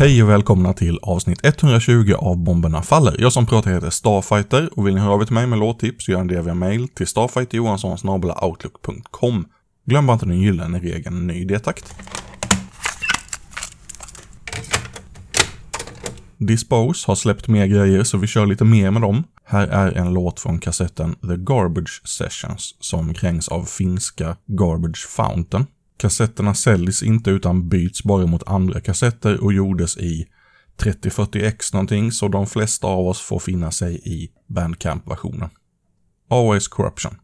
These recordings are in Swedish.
Hej och välkomna till avsnitt 120 av Bomberna Faller. Jag som pratar heter Starfighter och vill ni höra av er till mig med låttips så gör ni det via mail till starfighterjohanssonsnabelaoutlook.com. Glöm bara inte den gyllene regeln ny detakt. Dispose har släppt mer grejer så vi kör lite mer med dem. Här är en låt från kassetten The Garbage Sessions som krängs av finska Garbage Fountain. Kassetterna säljs inte utan byts bara mot andra kassetter och gjordes i 3040X någonting så de flesta av oss får finna sig i Bandcamp-versionen. Always Corruption.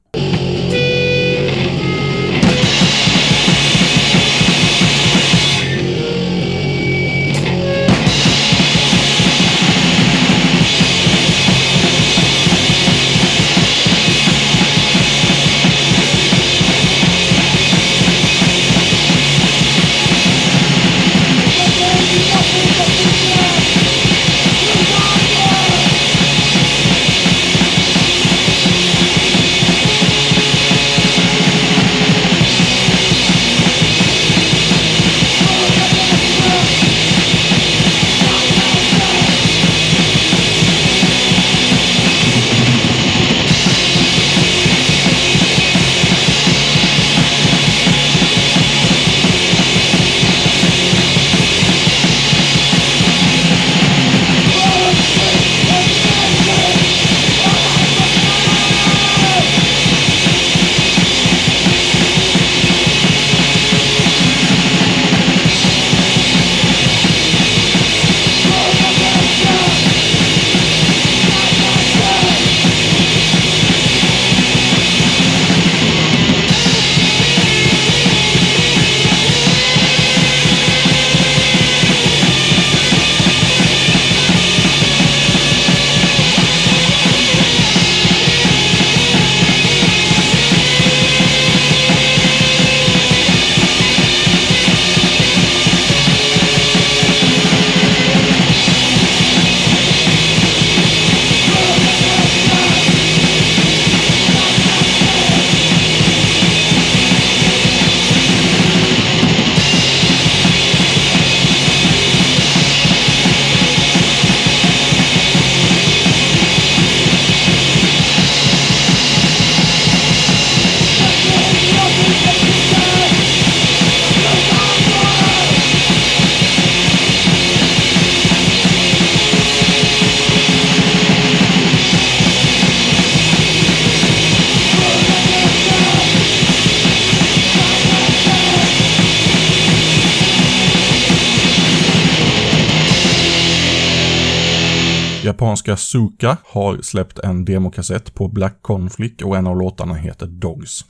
Japanska Suka har släppt en demokassett på Black Conflict och en av låtarna heter Dogs.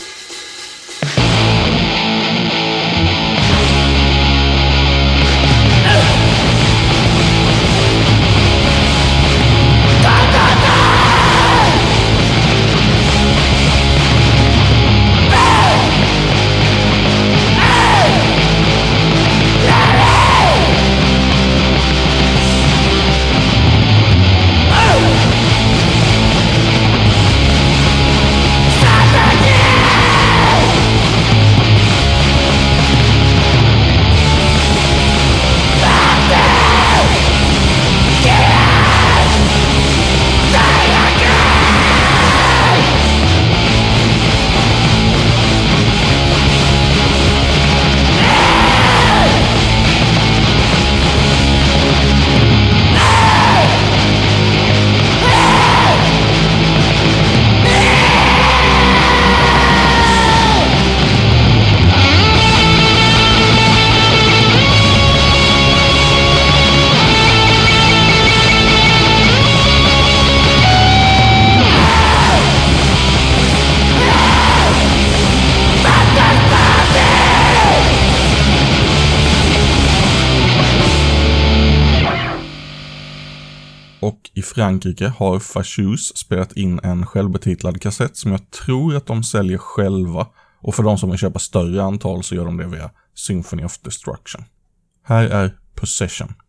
Frankrike har Fachus spelat in en självbetitlad kassett som jag tror att de säljer själva. Och för de som vill köpa större antal så gör de det via Symphony of Destruction. Här är Possession. Possession!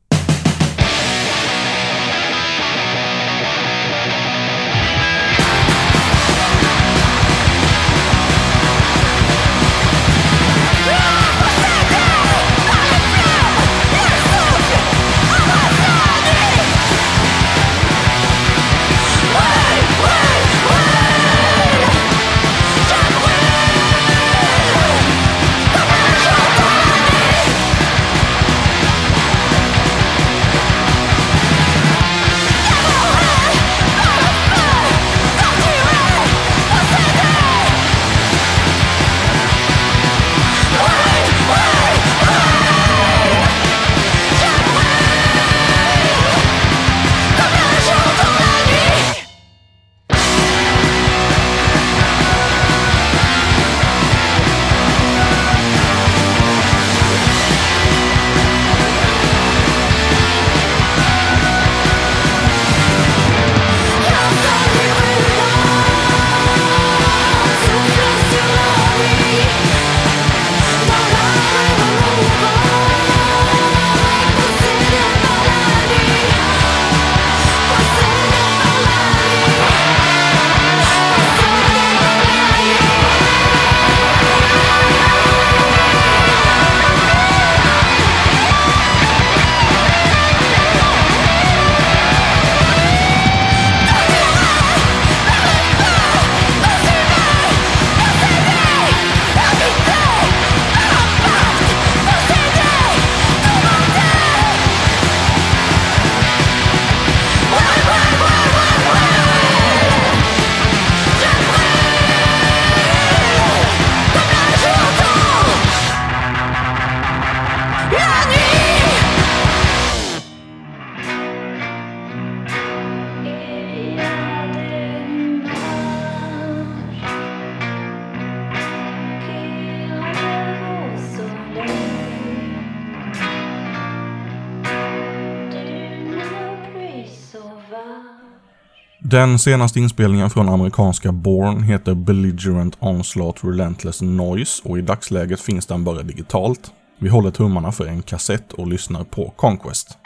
Den senaste inspelningen från amerikanska Born heter Belligerent Onslaught Relentless Noise och i dagsläget finns den bara digitalt. Vi håller tummarna för en kassett och lyssnar på Conquest.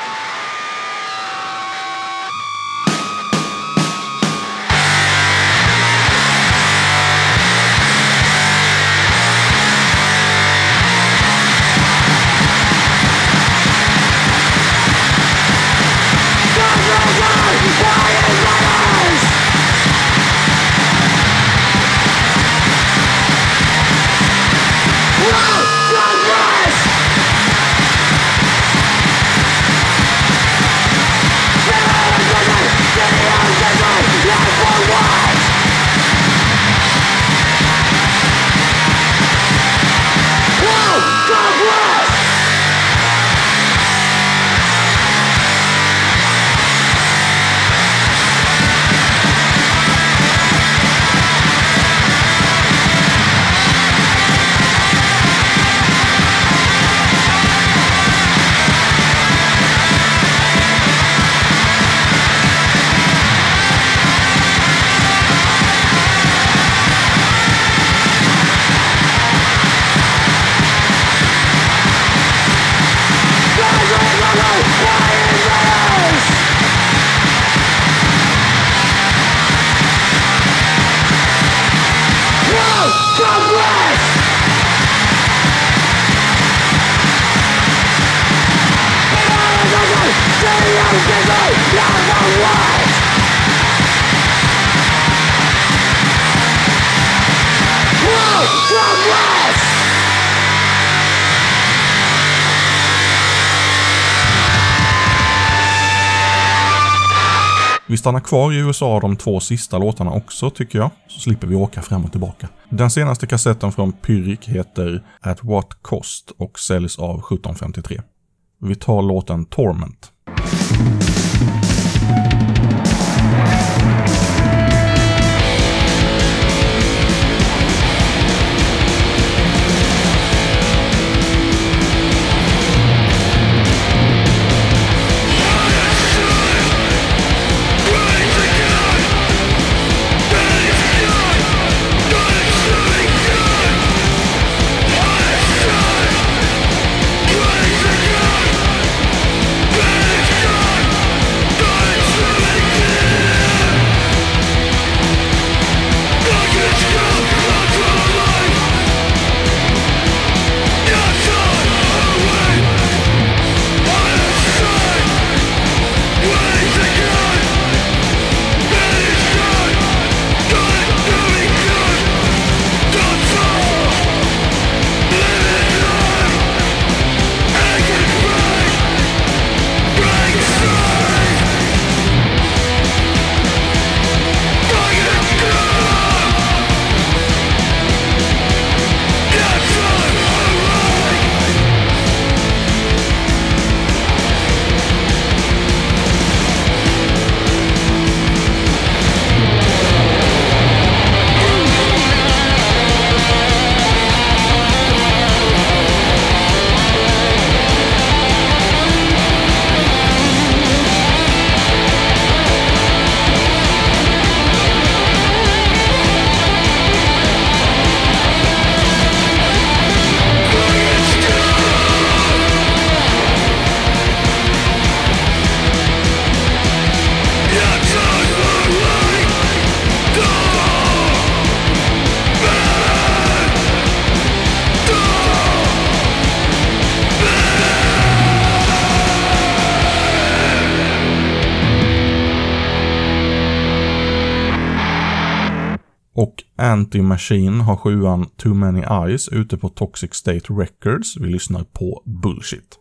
Vi stannar kvar i USA de två sista låtarna också tycker jag, så slipper vi åka fram och tillbaka. Den senaste kassetten från Pyrrhic heter At What Cost och säljs av 1753. Vi tar låten Torment. Anti-Machine har sjuan Too Many Eyes ute på Toxic State Records. Vi lyssnar på Bullshit.